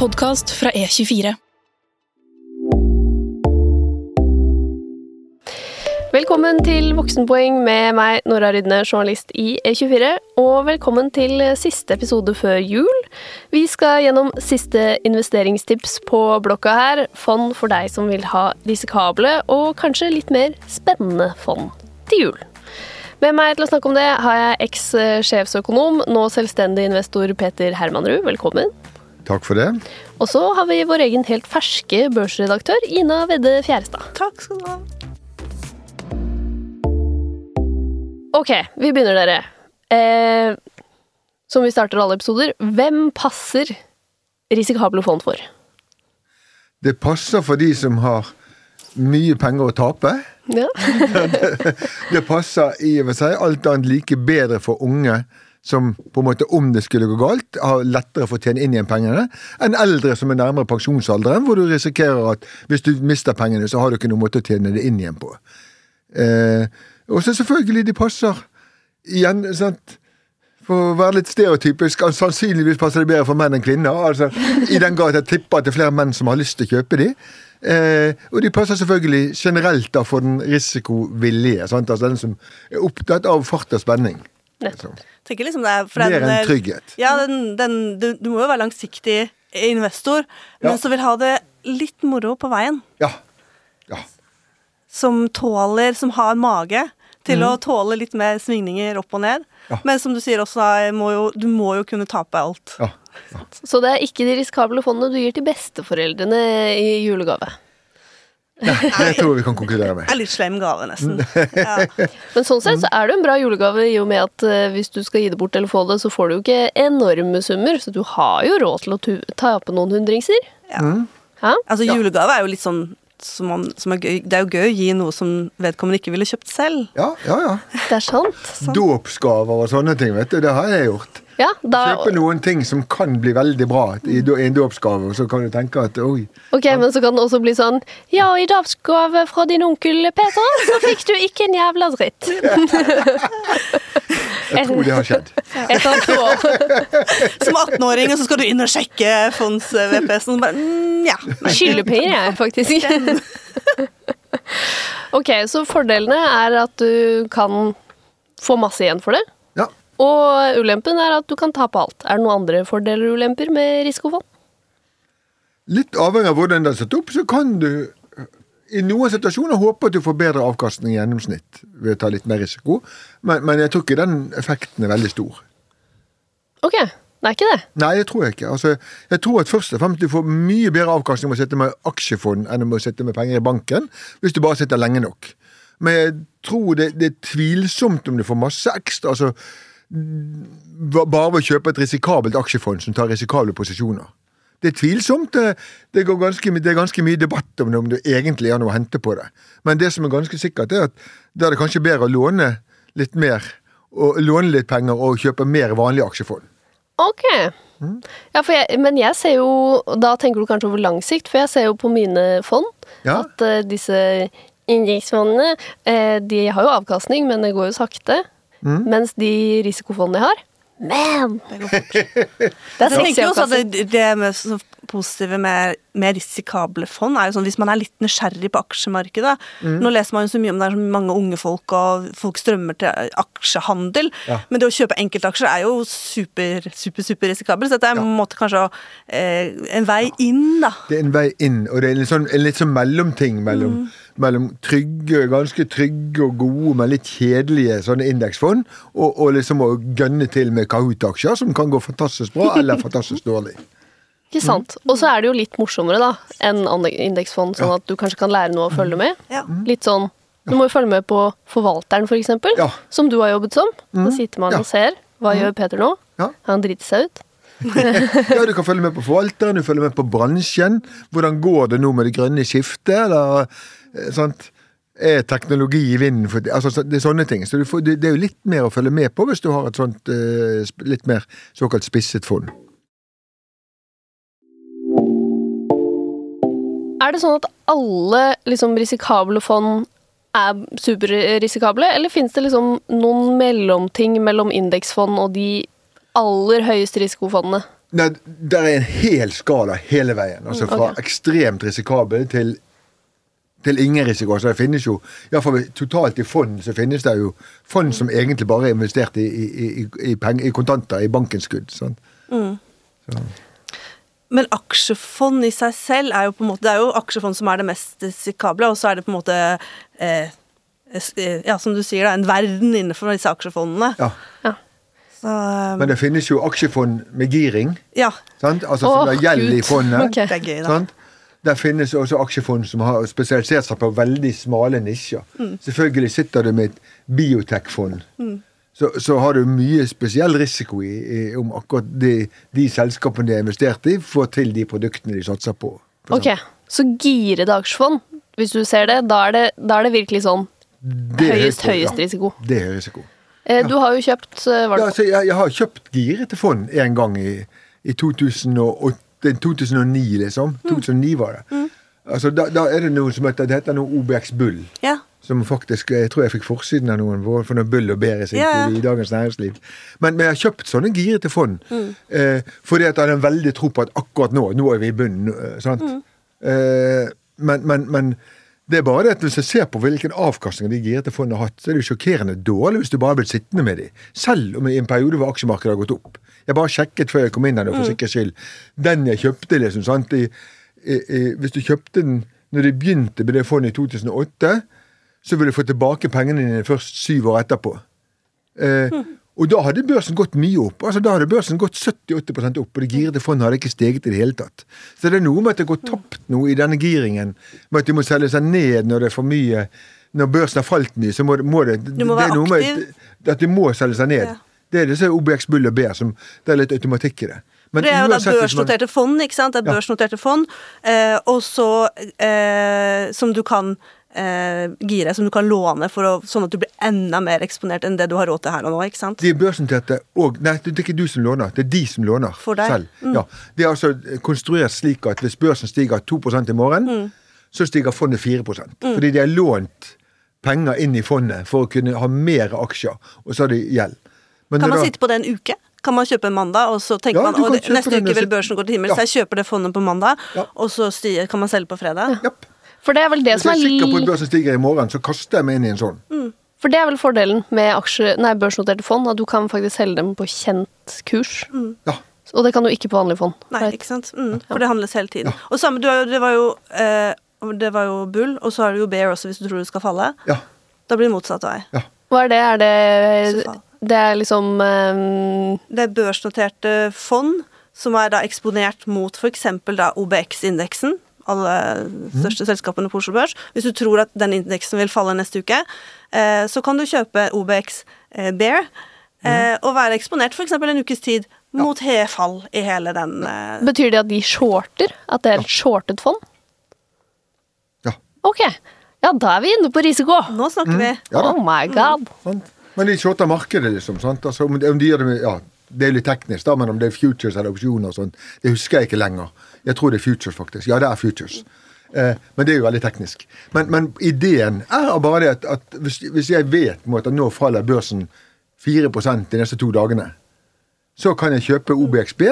podkast fra E24. Velkommen til Voksenpoeng med meg, Nora Rydne, journalist i E24. Og velkommen til siste episode før jul. Vi skal gjennom siste investeringstips på blokka her. Fond for deg som vil ha risikable og kanskje litt mer spennende fond til jul. Med meg til å snakke om det har jeg eks-sjefsøkonom, nå selvstendig investor Peter Hermanrud. Velkommen. Takk for det. Og så har vi vår egen helt ferske børsredaktør, Ina Vedde Fjærestad. Takk skal du ha. Ok, vi begynner, dere. Eh, som vi starter alle episoder, hvem passer risikable fond for? Det passer for de som har mye penger å tape. Ja. Det passer i og for seg alt annet like bedre for unge som på en måte, om det skulle gå galt, har lettere for å tjene inn igjen pengene, enn eldre som er nærmere pensjonsalderen, hvor du risikerer at hvis du mister pengene, så har du ikke noen måte å tjene det inn igjen på. Eh, og så selvfølgelig, de passer igjen, sant for å være litt stereotypisk, sannsynligvis passer det bedre for menn enn kvinner. altså I den grad jeg tipper at det er flere menn som har lyst til å kjøpe de. Eh, og de passer selvfølgelig generelt da for den risikovillige. Sant? Altså den som er opptatt av fart og spenning. Nettopp. Tenker liksom det er for mer den, enn trygghet. Ja, den, den, du, du må jo være langsiktig investor, men Ja. som vil ha det litt moro på veien. Ja. ja. Som tåler, som har mage til å tåle litt mer svingninger opp og ned. Mm. Ja. Men som du sier også, må jo, du må jo kunne tape alt. ja. Så det er ikke de risikable fondene du gir til besteforeldrene i julegave. Det tror jeg vi kan konkludere med. Det er litt slem gave, nesten. Ja. Men sånn sett så er det en bra julegave i og med at eh, hvis du skal gi det bort eller få det, så får du jo ikke enorme summer, så du har jo råd til å ta tape noen hundringser. Ja. Ja? Altså, julegave er jo litt sånn som man, som er gøy. Det er jo gøy å gi noe som vedkommende ikke ville kjøpt selv. Ja, ja, ja. Det er sant. Dåpsgaver og sånne ting, vet du. Det har jeg gjort. Ja, da, Kjøpe noen ting som kan bli veldig bra i en dåpsgave, og så kan du tenke at oi ok, men så kan det også bli sånn Ja, i dåpsgave fra din onkel Peter, så fikk du ikke en jævla dritt. Jeg tror det har skjedd. Et annet år. Som 18-åring, og så skal du inn og sjekke fonds-VPS-en. og bare, mm, Ja. Skyldepenger, jeg, faktisk. ok, så fordelene er at du kan få masse igjen for det. Og ulempen er at du kan tape alt. Er det noen andre fordeler og ulemper med risikofond? Litt avhengig av hvordan det er satt opp, så kan du i noen situasjoner håpe at du får bedre avkastning i gjennomsnitt ved å ta litt mer risiko, men, men jeg tror ikke den effekten er veldig stor. Ok, det er ikke det. Nei, det tror jeg ikke. Altså, jeg tror at først og fremst du får mye bedre avkastning med å sitte med aksjefond enn med å sitte med penger i banken, hvis du bare sitter lenge nok. Men jeg tror det, det er tvilsomt om du får masse ekstra. altså bare ved å kjøpe et risikabelt aksjefond som tar risikable posisjoner. Det er tvilsomt. Det, ganske, det er ganske mye debatt om det, om det egentlig er noe å hente på det. Men det som er ganske sikkert, er at da er det kanskje bedre å låne litt mer, og låne litt penger og kjøpe mer vanlige aksjefond. Ok. Ja, for jeg, men jeg ser jo Da tenker du kanskje over lang sikt, for jeg ser jo på mine fond Ja. at uh, disse indeksfondene uh, De har jo avkastning, men det går jo sakte. Mens de risikofondene jeg har Man! Det går fort. Det er sexy det, det med så positive med, med risikable fond er jo sånn hvis man er litt nysgjerrig på aksjemarkedet. Nå leser man jo så mye om det er så mange unge folk, og folk strømmer til aksjehandel. Ja. Men det å kjøpe enkeltaksjer er jo super, super, super risikabelt. Så dette er ja. en måte kanskje eh, en vei inn, da. Det er en vei inn, og det er en litt sånn, en litt sånn mellomting mellom, mellom trygge, ganske trygge og gode, men litt kjedelige sånne indeksfond, og, og liksom å gønne til med Kahoot-aksjer, som kan gå fantastisk bra eller fantastisk dårlig. Ikke sant. Og så er det jo litt morsommere da enn indeksfond, sånn at du kanskje kan lære noe å følge med. Ja. Litt sånn Du må jo følge med på forvalteren, for eksempel, Ja. som du har jobbet som. Da sitter man Ja. og ser. Hva gjør Peter nå? Ja. Har han driti seg ut? Ja, Du kan følge med på forvalteren, du følger med på bransjen. Hvordan går det nå med det grønne skiftet? Eller, eh, sant? Er teknologi i vinden? For, altså, det er sånne ting. Så du får, det, det er jo litt mer å følge med på hvis du har et sånt eh, litt mer såkalt spisset fond. Er det sånn at alle liksom, risikable fond er superrisikable, eller finnes det liksom noen mellomting mellom indeksfond og de aller høyeste risikofondene? Nei, det er en hel skala hele veien. Altså fra okay. ekstremt risikabel til, til ingen risiko. Så det finnes jo, ja for Totalt i fond så finnes det jo fond som egentlig bare er investert i, i, i, i, kontanter, i bankinnskudd. Sant? Så, Men aksjefond i seg selv er jo på en måte Det er jo aksjefond som er det mest risikable, og så er det på en måte eh, eh, Ja, som du sier, da, en verden innenfor disse aksjefondene. ja. Ja. Så eh, Men det finnes jo aksjefond med giring. ja. Sant? Altså Åh, som har gjeld i fondet. Okay. Det er gøy, da. Sant? Der finnes også aksjefond som har spesialisert seg på veldig smale nisjer. Mm. Selvfølgelig sitter du med et biotech-fond. Så, så har du mye spesiell risiko i, i om akkurat de, de selskapene de har investert i, får til de produktene de satser på. Ok, så girede aksjefond, hvis du ser det, da er det, da er det virkelig sånn Det høyest, risiko, høyest ja, risiko. Det er risiko. Eh, Du har jo kjøpt eh, var Ja, det, altså, jeg, jeg har kjøpt girete fond en gang i, i 2008, 2009, liksom. 2009 var det. Altså, da, da er det noe som heter, det heter noe OBX Bull. ja. Som faktisk, Jeg tror jeg fikk forsiden av noen for noe Bull og Bear i sin Ja, tid i Dagens Næringsliv. Men, men jeg har kjøpt sånne girete fond eh, fordi at jeg har en veldig tro på at akkurat nå Nå er vi i bunnen. sant? sant? Eh, men, men, men det er bare det at hvis jeg ser på hvilken avkastning de girete fondene har hatt, så er det jo sjokkerende dårlig hvis du bare har blitt sittende med dem. Selv om i en periode hvor aksjemarkedet har gått opp. Jeg bare sjekket før jeg kom inn her nå, for sikkerhets skyld. Den jeg kjøpte, liksom, sant? I, hvis du kjøpte den når de begynte med det fondet i 2008, så ville du få tilbake pengene dine først syv år etterpå. Eh, Og da hadde børsen gått mye opp. altså Da hadde børsen gått 70-80 opp, og det girede fondet hadde ikke steget i det hele tatt. Så det er noe med at det går tapt noe i denne giringen, med at de må selge seg ned når det er for mye. Når børsen har falt mye, så må det, må det, Du må det være aktiv. at de må selge seg ned. Ja. Det er disse OBX Bull og Bear som Det er litt automatikk i det. Men Det er jo da børsnoterte fond, ikke sant? Det er børsnoterte fond, eh, og så eh, som du kan eh, gire, som du kan låne å, sånn at du blir enda mer eksponert enn det du har råd til her og nå, ikke sant? De er børsnoterte og Nei, det er ikke du som låner, det er de som låner selv. Ja, det er altså konstruert slik at hvis børsen stiger 2% i morgen, Mm. så stiger fondet 4% Fordi de har lånt penger inn i fondet for å kunne ha mer aksjer, og så har de gjeld. Men Kan man da- sitte på det en uke? Kan man kjøpe en mandag, og så tenker Ja, man og neste uke vil børsen gå til himmels, Ja. så jeg kjøper det fondet på mandag, Ja. og så styr, kan man selge på fredag? Japp. For det er vel det Hvis som jeg er er sikker på at børsen stiger i morgen, så kaster jeg meg inn i en sånn. For det er vel fordelen med aksje, nei, børsnoterte fond, at du kan faktisk selge dem på kjent kurs. Ja. Og det kan du ikke på vanlige fond. Nei, Right. ikke sant? Mm, for det handles hele tiden. Og samme, du, det var jo eh, det var jo bull, og så har du jo bear også, hvis du tror det skal falle. ja. Da blir det motsatt vei. ja. Hva er det? Er det. Det er liksom um... Det er børsnoterte fond som er da eksponert mot f.eks. da OBX-indeksen, alle største selskapene på Oslo Børs. Hvis du tror at den indeksen vil falle neste uke, eh, så kan du kjøpe OBX eh, Bear eh, og være eksponert f.eks. en ukes tid mot ja. fall i hele den eh, Betyr det at de shorter? At det er et shortet fond? ja. Ok. Ja, da er vi inne på risiko. Nå snakker vi. Ja oh my god. Sant? Men de shorter markedet, liksom. sant? Altså, om, de, gjør det med, ja, Det er litt teknisk, da, men om det er futures eller opsjoner og sånn, det husker jeg ikke lenger. Jeg tror det er futures, faktisk. Ja, det er futures. Eh, men det er jo veldig teknisk. Men, men ideen er bare det at, at hvis, hvis jeg vet at nå faller børsen 4% de neste to dagene, så kan jeg kjøpe OBXB,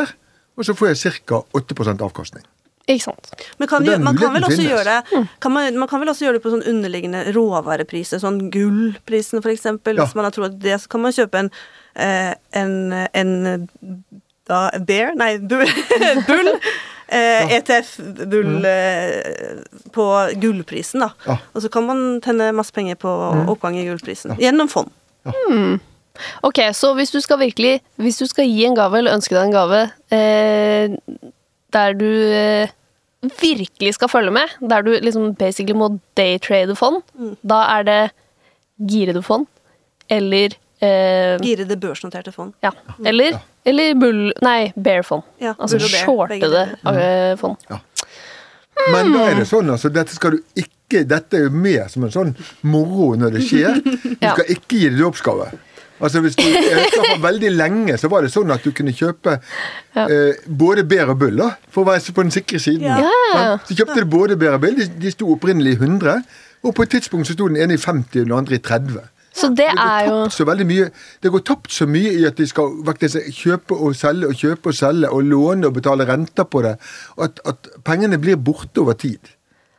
og så får jeg ca. 8% avkastning. Ikke sant. Men kan, man, kan vel også gjøre det, kan man, man kan vel også gjøre det på sånn underliggende råvarepriser, sånn gullprisen eksempel. Ja. Hvis man har trodd at det, så kan man kjøpe en, eh, en, en da, bear, nei, bull, bull eh, ETF, bull eh, på gullprisen, da. Ja. Og så kan man tjene masse penger på oppgang i gullprisen. Gjennom fond. Ok, så hvis du skal virkelig Hvis du skal gi en gave, eller ønske deg en gave eh, der du eh, virkelig skal følge med, der du liksom basically må daytrade fond, da er det girede fond eller eh, Girede børsnoterte fond. Ja. Eller, eller bull... Nei, bear fond. Ja, altså shortede eh, fond. Men da er det sånn, altså, dette skal du ikke Dette er jo mer som en sånn moro når det skjer. Du skal ikke gi det oppgave. Altså hvis du, jeg husker For veldig lenge så var det sånn at du kunne kjøpe eh, både bær og Bull da, for å være på den sikre siden. Ja. Ja. Så kjøpte du både bær og Bull. De, de sto opprinnelig i 100, og på et tidspunkt så sto den ene i 50 og den andre i 30. Så det går er jo tapt så veldig mye Det går tapt så mye i at de skal faktisk kjøpe og selge og kjøpe og selge og låne og betale renter på det, at, at pengene blir borte over tid.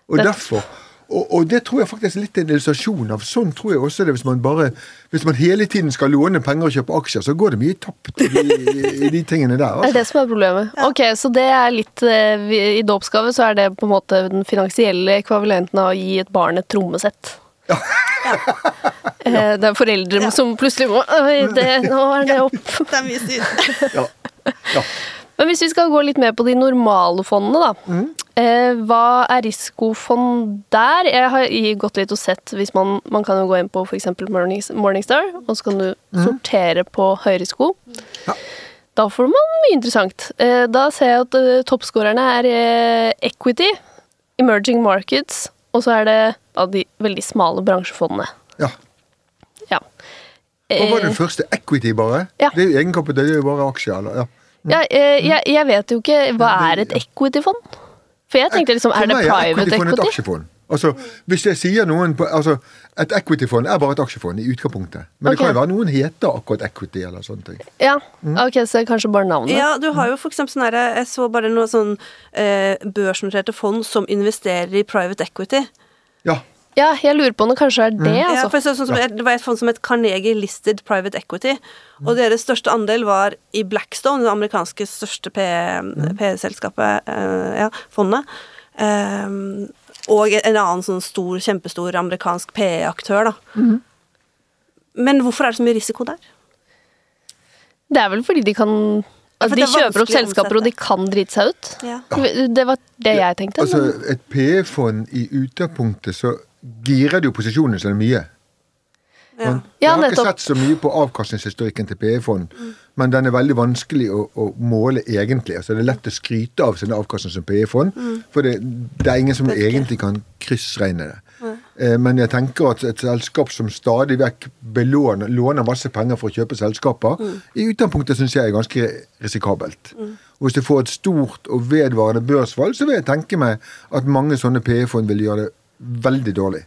Og Det- derfor og, og det tror jeg faktisk er litt en illustrasjon av. Sånn tror jeg også det hvis man bare Hvis man hele tiden skal låne penger og kjøpe aksjer, så går det mye tapt i, i, de tingene der. Det er Altså. det som er problemet. Ok, Så det er litt eh, I dåpsgave så er det på en måte den finansielle ekvivalenten av å gi et barn et trommesett. Ja Det er foreldre som plutselig må Oi, det, nå er det opp. Det er mye styr. Ja. Ja. Men hvis vi skal gå litt mer på de normale fondene, da. Mm. Eh, hva er risikofond der? Jeg har gått litt og sett hvis man, man kan jo gå inn på f.eks. Mornings, Morningstar, og så kan du sortere på høyrisiko. Mm. Ja. Da får man mye interessant. Eh, da ser jeg at eh, toppskårerne er eh, equity, emerging markets, og så er det av de veldig smale bransjefondene. ja. Ja. Hva var det Eh, første? Equity, bare? Ja. Det er jo egenkapital, det er jo bare aksjer, eller? Ja. Ja, eh, jeg, jeg vet jo ikke Hva er et equity-fond? For jeg tenkte liksom, er det private equity? aksjefond. Altså, hvis jeg sier noen på, altså, Et equity-fond er bare et aksjefond i utgangspunktet. Men det kan jo være noen heter akkurat equity eller sånne ting. Ja, Mm. ok, så kanskje bare navnet. Ja, du har jo for eksempel sånn herre Jeg så bare noen sånn eh, børsnoterte fond som investerer i private equity. Ja. Ja, jeg lurer på om det kanskje er det, mm. altså. for jeg så, sånn som, Det var et fond som het Carnegie Listed Private Equity. Og deres største andel var i Blackstone, det amerikanske største P-selskapet, eh, ja, fondet. Um, og en annen sånn stor, kjempestor amerikansk PE-aktør, da. Men hvorfor er det så mye risiko der? Det er vel fordi de kan for De er kjøper opp selskaper, og de kan drite seg ut. Ja. Det var det jeg tenkte. Altså, et PE-fond i utgangspunktet så girer det jo posisjonen sine mye. Ja. Ja, jeg har ikke sett så mye på avkastningshistorikken til PE-fond, men den er veldig vanskelig å, å måle egentlig. Altså, det er lett å skryte av sin avkastning som PE-fond, for det, det er ingen som egentlig kan kryssregne det. Eh, Men jeg tenker at et selskap som stadig vekk belåner, låner masse penger for å kjøpe selskaper, i utgangspunktet syns jeg er ganske risikabelt. Og Hvis du får et stort og vedvarende børsfall, så vil jeg tenke meg at mange sånne PE-fond vil gjøre det veldig dårlig.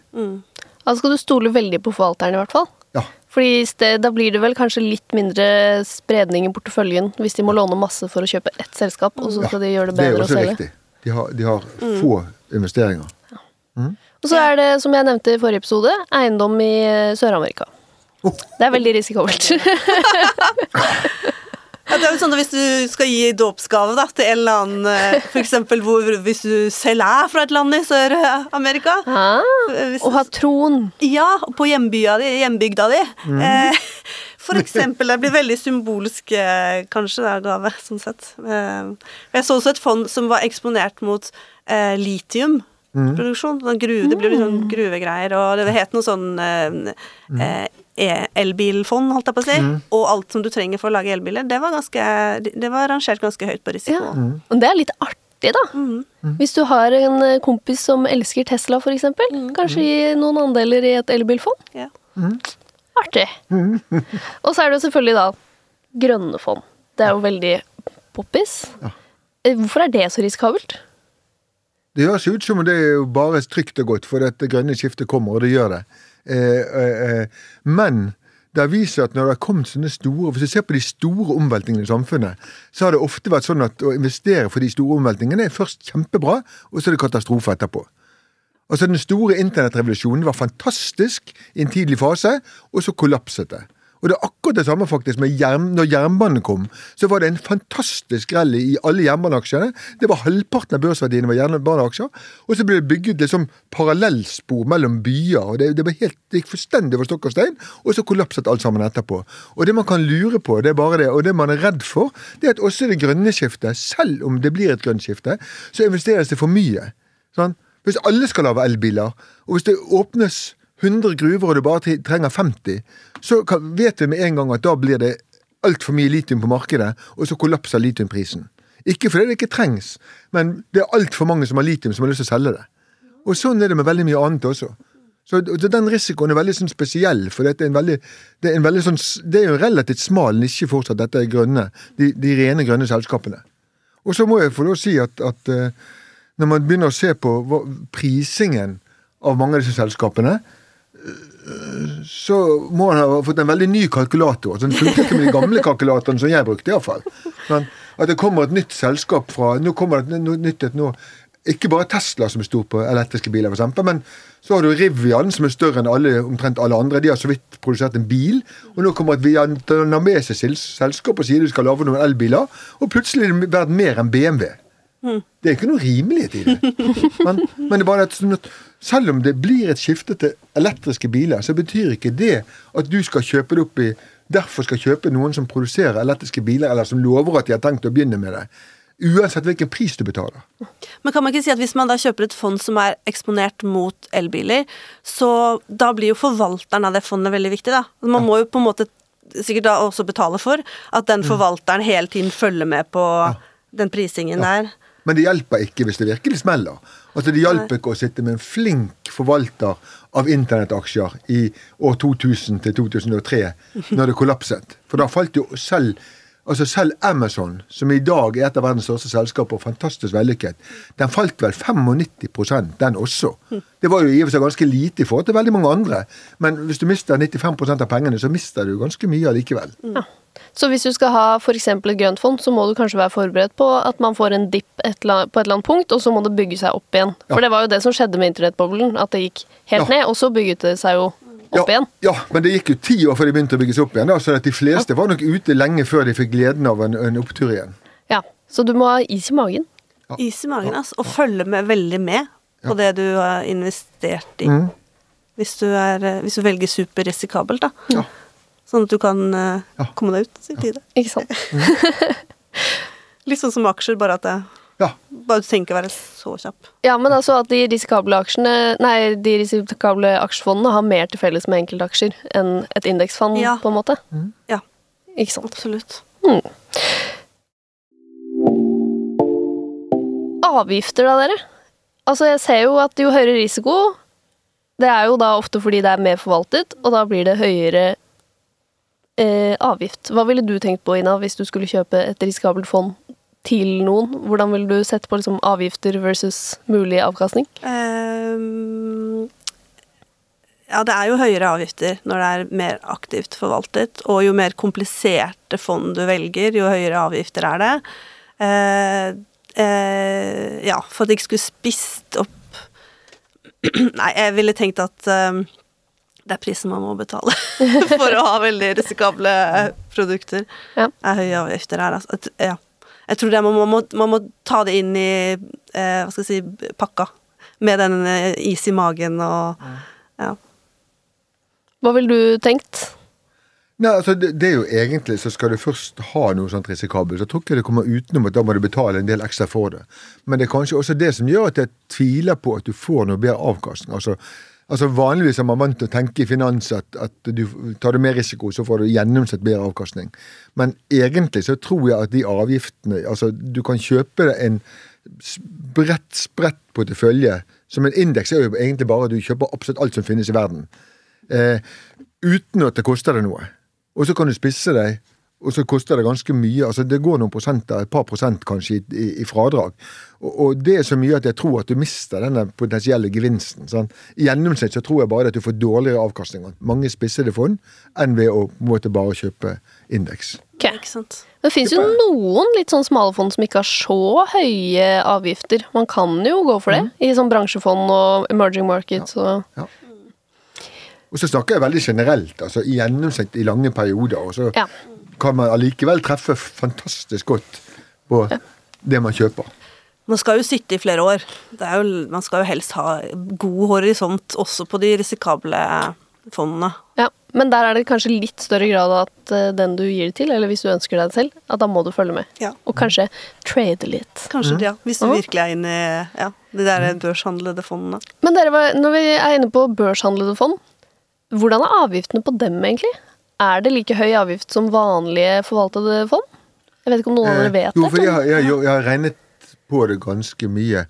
Da skal du stole veldig på forvalteren, i hvert fall. Ja. Fordi sted, Da blir det vel kanskje litt mindre spredning i porteføljen hvis de må låne masse for å kjøpe ett selskap, og så skal de gjøre det Det er bedre å også selge. riktig. De har, de har få investeringer. Og så er det, som jeg nevnte i forrige episode, eiendom i eh, Sør-Amerika. Oh. Det er veldig risikabelt. Ja, det er jo sånn at Hvis du skal gi dåpsgave da, til en eller annen F.eks. For eksempel hvis du selv er fra et land i Sør-Amerika ah, og ha troen. Ja, på hjembya di, hjembygda di. Eh, for eksempel. Det blir veldig symbolsk, eh, kanskje, det er gave, sånn sett. Eh, jeg så også et fond som var eksponert mot eh, litiumproduksjon. Sånn gruve, det blir litt sånn gruvegreier, og det het noe sånn eh, eh, e- elbilfond, holdt jeg på å si. Og alt som du trenger for å lage elbiler. Det var, ganske, det var rangert ganske høyt på risiko. Ja. Og det er litt artig, da. Hvis du har en eh, kompis som elsker Tesla, for eksempel. Kanskje gi noen andeler i et elbilfond. Ja. Artig. Og så er det jo selvfølgelig da grønne fond. Det er jo veldig poppis. Ja. Hvorfor er det så risikabelt? Det høres ut som om det er jo bare trygt og godt, for dette grønne skiftet kommer, og det gjør det. Eh, eh, eh, men det viser at når det har kommet sånne store Hvis du ser på de store omveltningene i samfunnet, så har det ofte vært sånn at å investere for de store omveltningene er først kjempebra, og så er det katastrofe etterpå. Altså Den store internettrevolusjonen var fantastisk i en tidlig fase, og så kollapset det. Og det er akkurat det samme faktisk med jern, når jernbanen kom. Så var det en fantastisk rally i alle jernbaneaksjene. Det var Halvparten av børsverdiene var jernbaneaksjer. Og så ble det bygget liksom parallellspor mellom byer. og Det, det, helt, det gikk fullstendig over stokk og stein, og så kollapset alt sammen etterpå. Og det man kan lure på, det er bare det, og det man er redd for, det er at også det grønne skiftet, selv om det blir et grønt skifte, så investeres det for mye. Sånn? Hvis alle skal lage elbiler, og hvis det åpnes 100 gruver og du bare trenger 50, så vet vi med en gang at da blir det altfor mye litium på markedet, og så kollapser litiumprisen. Ikke fordi det ikke trengs, men det er altfor mange som har litium som har lyst til å selge det. Og sånn er det med veldig mye annet også. Så den risikoen er veldig sånn spesiell, for dette er en veldig, det er en veldig sånn, det er jo relativt smal nisje fortsatt, dette er grønne, de, de rene grønne selskapene. Og så må jeg få lov å si at, at eh, når man begynner å se på prisingen av mange av disse selskapene, så må han ha fått en veldig ny kalkulator. Så den funker ikke med de gamle kalkulatorene som jeg brukte, iallfall. Men at det kommer et nytt selskap fra Nå kommer det et nytt et nå. Ikke bare Tesla som er stor på elektriske biler, for eksempel, men så har du Rivian, som er større enn alle, omtrent alle andre. De har så vidt produsert en bil. Og nå kommer et vietnamesisk selskap og sier de skal lage noen elbiler, og plutselig er det verdt mer enn BMW. Det er ikke noe rimelighet i det. Men, men det er bare at sånn selv om det blir et skifte til elektriske biler, så betyr ikke det at du skal kjøpe det opp i Derfor skal kjøpe noen som produserer elektriske biler, eller som lover at de har tenkt å begynne med det. Uansett hvilken pris du betaler. Men kan man ikke si at hvis man da kjøper et fond som er eksponert mot elbiler, så da blir jo forvalteren av det fondet veldig viktig, da. Man må jo på en måte sikkert da også betale for at den forvalteren hele tiden følger med på den prisingen der. Men det hjelper ikke hvis det virkelig smeller. Altså Det hjelper ikke å sitte med en flink forvalter av internettaksjer i år 2000 til 2003, når det kollapset. For da falt jo selv Altså Selv Amazon, som i dag er et av verdens største selskaper, fantastisk vellykket, den falt vel 95% den også. Det var jo i og for seg ganske lite i forhold til veldig mange andre. Men hvis du mister 95% av pengene, så mister du ganske mye allikevel. Ja. Så hvis du skal ha f.eks. et grønt fond, så må du kanskje være forberedt på at man får en dipp på et eller annet punkt, og så må det bygge seg opp igjen. Ja. For det var jo det som skjedde med internettboblen, at det gikk helt Ja. ned, og så bygget det seg jo opp ja, igjen. Ja, men det gikk jo ti år før de begynte å bygges opp igjen. Da, så at de fleste var nok ute lenge før de fikk gleden av en, en opptur igjen. Ja. Så du må ha is i magen. Ja. Is i magen, altså. Og følge med veldig med på det du har investert i. Mm. Hvis, du er, eh, hvis du velger superrisikabelt, da. Ja. Sånn at du kan uh, Ja. komme deg ut i tide. Ikke sant? Litt sånn som aksjer, bare at det, Ja. bare du trenger ikke være så kjapp. Ja, men altså at de risikable aksjene Nei, de risikable aksjefondene har mer til felles med enkeltaksjer enn et indeksfond, Ja. på en måte. Ja, Ikke sant. absolutt. Avgifter, da, dere? Altså, jeg ser jo at jo høyere risiko Det er jo da ofte fordi det er mer forvaltet, og da blir det høyere eh, avgift. Hva ville du tenkt på, Ina, hvis du skulle kjøpe et risikabelt fond til noen? Hvordan vil du sette på liksom, avgifter versus mulig avkastning? Um, ja, det er jo høyere avgifter når det er mer aktivt forvaltet, og jo mer kompliserte fond du velger, jo høyere avgifter er det. Uh, uh, ja, for at jeg ikke skulle spist opp Nei, jeg ville tenkt at ehm, det er prisen man må betale for å ha veldig risikable produkter. Ja. er høye avgifter her. Altså. Ja. Jeg tror det man må, man må, man må ta det inn i eh, hva skal jeg si, pakka. Med den eh, is i magen og ja. Hva ville du tenkt? Nei, altså det, det er jo egentlig så skal du først ha noe sånt risikabelt. Så jeg tror ikke det kommer utenom at da må du betale en del ekstra for det. Men det er kanskje også det som gjør at jeg tviler på at du får noe bedre avkastning. Altså, altså Vanligvis er man vant til å tenke i finans at, at du tar du mer risiko, så får du gjennomsnitt bedre avkastning. Men egentlig så tror jeg at de avgiftene Altså, du kan kjøpe deg en bredt spredt portefølje. Som en indeks er jo egentlig bare at du kjøper absolutt alt som finnes i verden. Eh, uten at det koster deg noe. Og så kan du spisse deg, og så koster det ganske mye. altså Det går noen prosenter, et par prosent kanskje, i, i, i fradrag. Og, og det er så mye at jeg tror at du mister denne potensielle gevinsten. Sånn. I gjennomsnitt så tror jeg bare at du får dårligere avkastning av mange spissede fond enn ved å på en måte bare kjøpe indeks. Okay. Det fins jo noen litt sånn smale fond som ikke har så høye avgifter. Man kan jo gå for det i sånn bransjefond og emerging markets og Og så snakker jeg veldig generelt, altså i gjennomsnitt i lange perioder. Og så Ja. Kan man allikevel treffe fantastisk godt på det man kjøper. Man skal jo sitte i flere år. Det er jo, man skal jo helst ha god horisont også på de risikable fondene. Ja, Men der er det kanskje litt større grad at eh, den du gir det til, eller hvis du ønsker deg det selv, at da må du følge med. Ja. Og kanskje trade litt. Kanskje, ja. Hvis du virkelig er inne i ja, de der børshandlede fondene. Men dere, når vi er inne på børshandlede fond, hvordan er avgiftene på dem egentlig? Er det like høy avgift som vanlige forvaltede fond? Jeg vet ikke om noen av dere vet det? jo, for jeg, har- jeg, jeg har regnet på det ganske mye.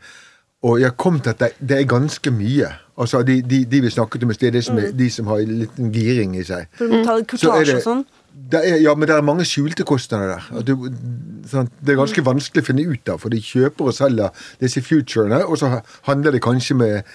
Og jeg kom til at det, det er ganske mye. Altså de, de, de vi snakket om i sted, mm. er, de som har en liten giring i seg. For du må ta Så er det- og sånn. Det er, ja, men det er mange skjulte kostnader der. At du, sant? Det er ganske vanskelig å finne ut av, for de kjøper og selger disse futurene, og så handler det kanskje med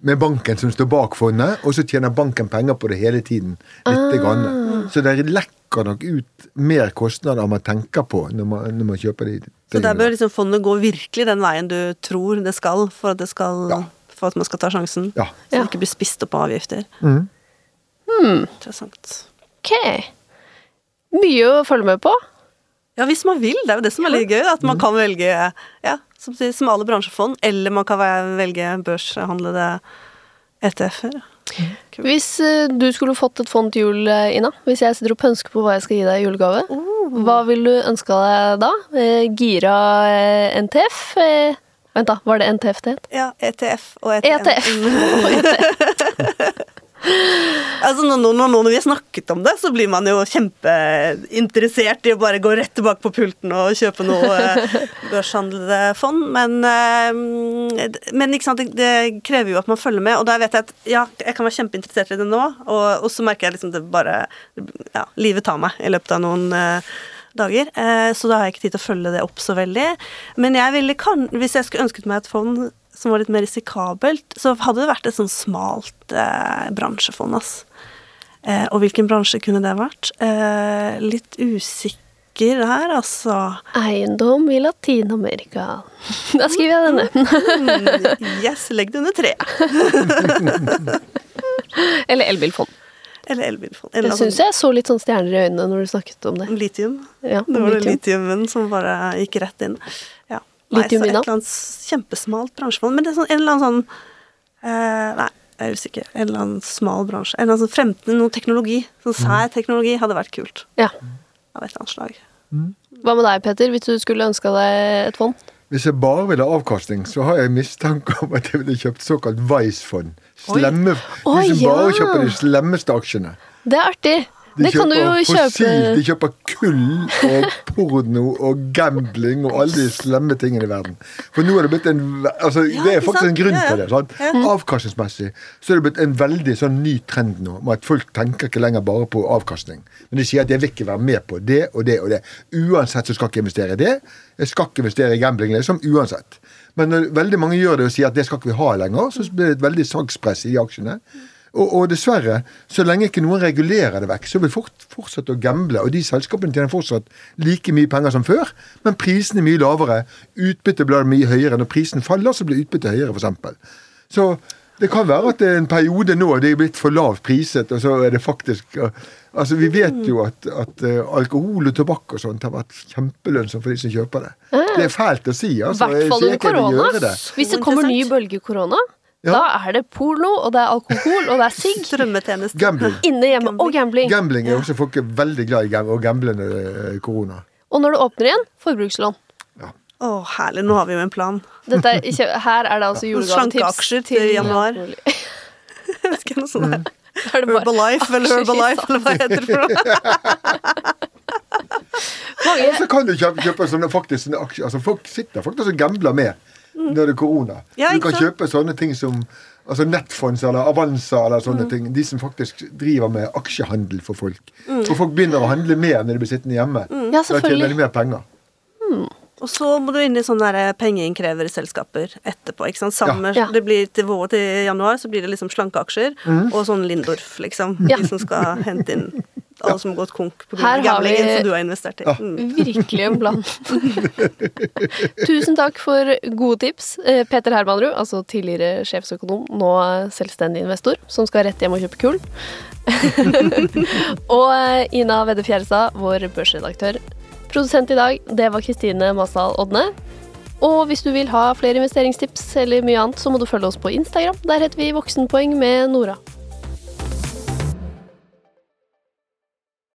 med banken som står bak fondet, og så tjener banken penger på det hele tiden. Litt grann. Så det lekker nok ut mer kostnader enn man tenker på når man, når man kjøper de Så der bør liksom fondet gå virkelig den veien du tror det skal, for at, det skal, Ja. for at man skal ta sjansen. Ja. Så Ja. det ikke blir spist opp av avgifter. Mhm. Interessant. Ok. Mye å følge med på. Ja, hvis man vil. Det er jo det som er litt gøy. At man kan velge ja, som som smale bransjefond, eller man kan velge børshandlede ETF-er. Cool. Hvis eh, du skulle fått et fond til jul, eh, Ina, hvis jeg sitter og pønsker på hva jeg skal gi deg i julegave, hva vil du ønske deg da? Eh, gira NTF? Vent, da. Var det NTF det het? Ja, ETF og ETF. ETF. Altså, når, når, når vi har snakket om det, så blir man jo kjempeinteressert i å bare gå rett tilbake på pulten og kjøpe noe eh, børshandlede fond. Men, eh, men sant, det, det krever jo at man følger med, og da vet jeg at ja, jeg kan være kjempeinteressert i det nå, og, og så merker jeg liksom det bare Ja, livet tar meg i løpet av noen eh, dager, så da har jeg ikke tid til å følge det opp så veldig. Men jeg ville kan, hvis jeg skulle ønsket meg et fond som var litt mer risikabelt, så hadde det vært et sånn smalt eh, bransjefond, ass. Eh, og hvilken bransje kunne det vært? Eh, litt usikker her, altså. Eiendom i Latin-Amerika. Da skriver jeg denne. Mm, yes, legg det under treet. Eller elbilfond. Eller elbilfond. Eller det syns jeg så litt sånn stjerner i øynene når du snakket om det. Litium. Ja, Det var det litiumen som bare gikk rett inn. Nei, Litium så et eller annet kjempesmalt bransjefond. Men det er sånn, en eller annen sånn eh, Nei, jeg er usikker. En eller annen smal bransje. En eller annen sånn fremtid, noe teknologi. Sånn sær teknologi hadde vært kult. Ja. Av et eller annet slag. Hva med deg, Peter, hvis du skulle ønska deg et fond? Hvis jeg bare ville ha avkastning, så har jeg mistanke om at jeg ville kjøpt såkalt Vice-fond. Slemme, Oi, de som bare ja. kjøper de slemmeste aksjene. Det er artig. De det kan du jo kjøper fossilt, de kjøper kull og porno og gambling og alle de slemme tingene i verden. For nå er det blitt en altså, Ja, Det er faktisk sant? en grunn Ja, ja. på det. Sant? Avkastningsmessig så er det blitt en veldig sånn ny trend nå, med at folk tenker ikke lenger bare på avkastning. Men de sier at jeg vil ikke være med på det og det og det. Uansett så skal jeg ikke investere i det. Jeg skal ikke investere i gambling, liksom. Uansett. Men når veldig mange gjør det og sier at det skal ikke vi ha lenger, så blir det et veldig salgspress i de aksjene. Og, og dessverre, så lenge ikke noen regulerer det vekk, så vil folk fortsette å gamble. Og de selskapene tjener fortsatt like mye penger som før, men prisene er mye lavere. Utbyttet blir mye høyere. Når prisen faller, så blir utbyttet høyere, f.eks. Så det kan være at det er en periode nå det er blitt for lavt priset, og så er det faktisk Altså, Vi vet jo at, at uh, alkohol og tobakk og sånt har vært kjempelønnsomt for de som kjøper det. Det er fælt å si. I altså. hvert fall under korona. det. Hvis det kommer ny bølge korona, Ja. da er det porno, og det er alkohol, og det er sigg. Strømmetjeneste. Gambling. Inne hjemme. Og gambling. Gambling er også folk er veldig glad i gam å gamble under eh, korona. Og når det åpner igjen, forbrukslån. Å, herlig. Nå har vi jo en plan. Dette er ikke, her er det altså julegavetips. Slankeaksjer til januar. Ja, Jeg ikke, noe sånt. Er bare Herbalife eller Herbalife, eller hva heter det for noe? mange Og så kan du kjøpe, kjøpe sånne faktisk sånne aksjer. Altså Folk sitter faktisk og gambler med når det er korona. Ja, du kan sant? kjøpe sånne ting som altså nettfonds eller Avanza eller sånne Mm. ting. De som faktisk driver med aksjehandel for folk. Mm. Og folk begynner å handle mer når de blir sittende hjemme. Ja, Da tjener de mer penger. Og så må du inn i sånne pengeinnkreverselskaper etterpå. ikke sant? Samme, Ja. Det blir til vår til januar, så blir det liksom slankeaksjer og sånn Lindorf, liksom. Ja. De som skal hente inn alle som har gått konk på Her grunn av gamlingen som du har investert i. Mm. Virkelig en plan. Tusen takk for gode tips. Eh, Peter Hermanrud, altså tidligere sjefsøkonom, nå selvstendig investor, som skal rett hjem og kjøpe kull. og eh, Ina Vedde Fjerstad, vår børsredaktør. Produsent i dag, det var Kristine Masdal Odne. Og hvis du vil ha flere investeringstips eller mye annet, så må du følge oss på Instagram. Der heter vi Voksenpoeng med Nora.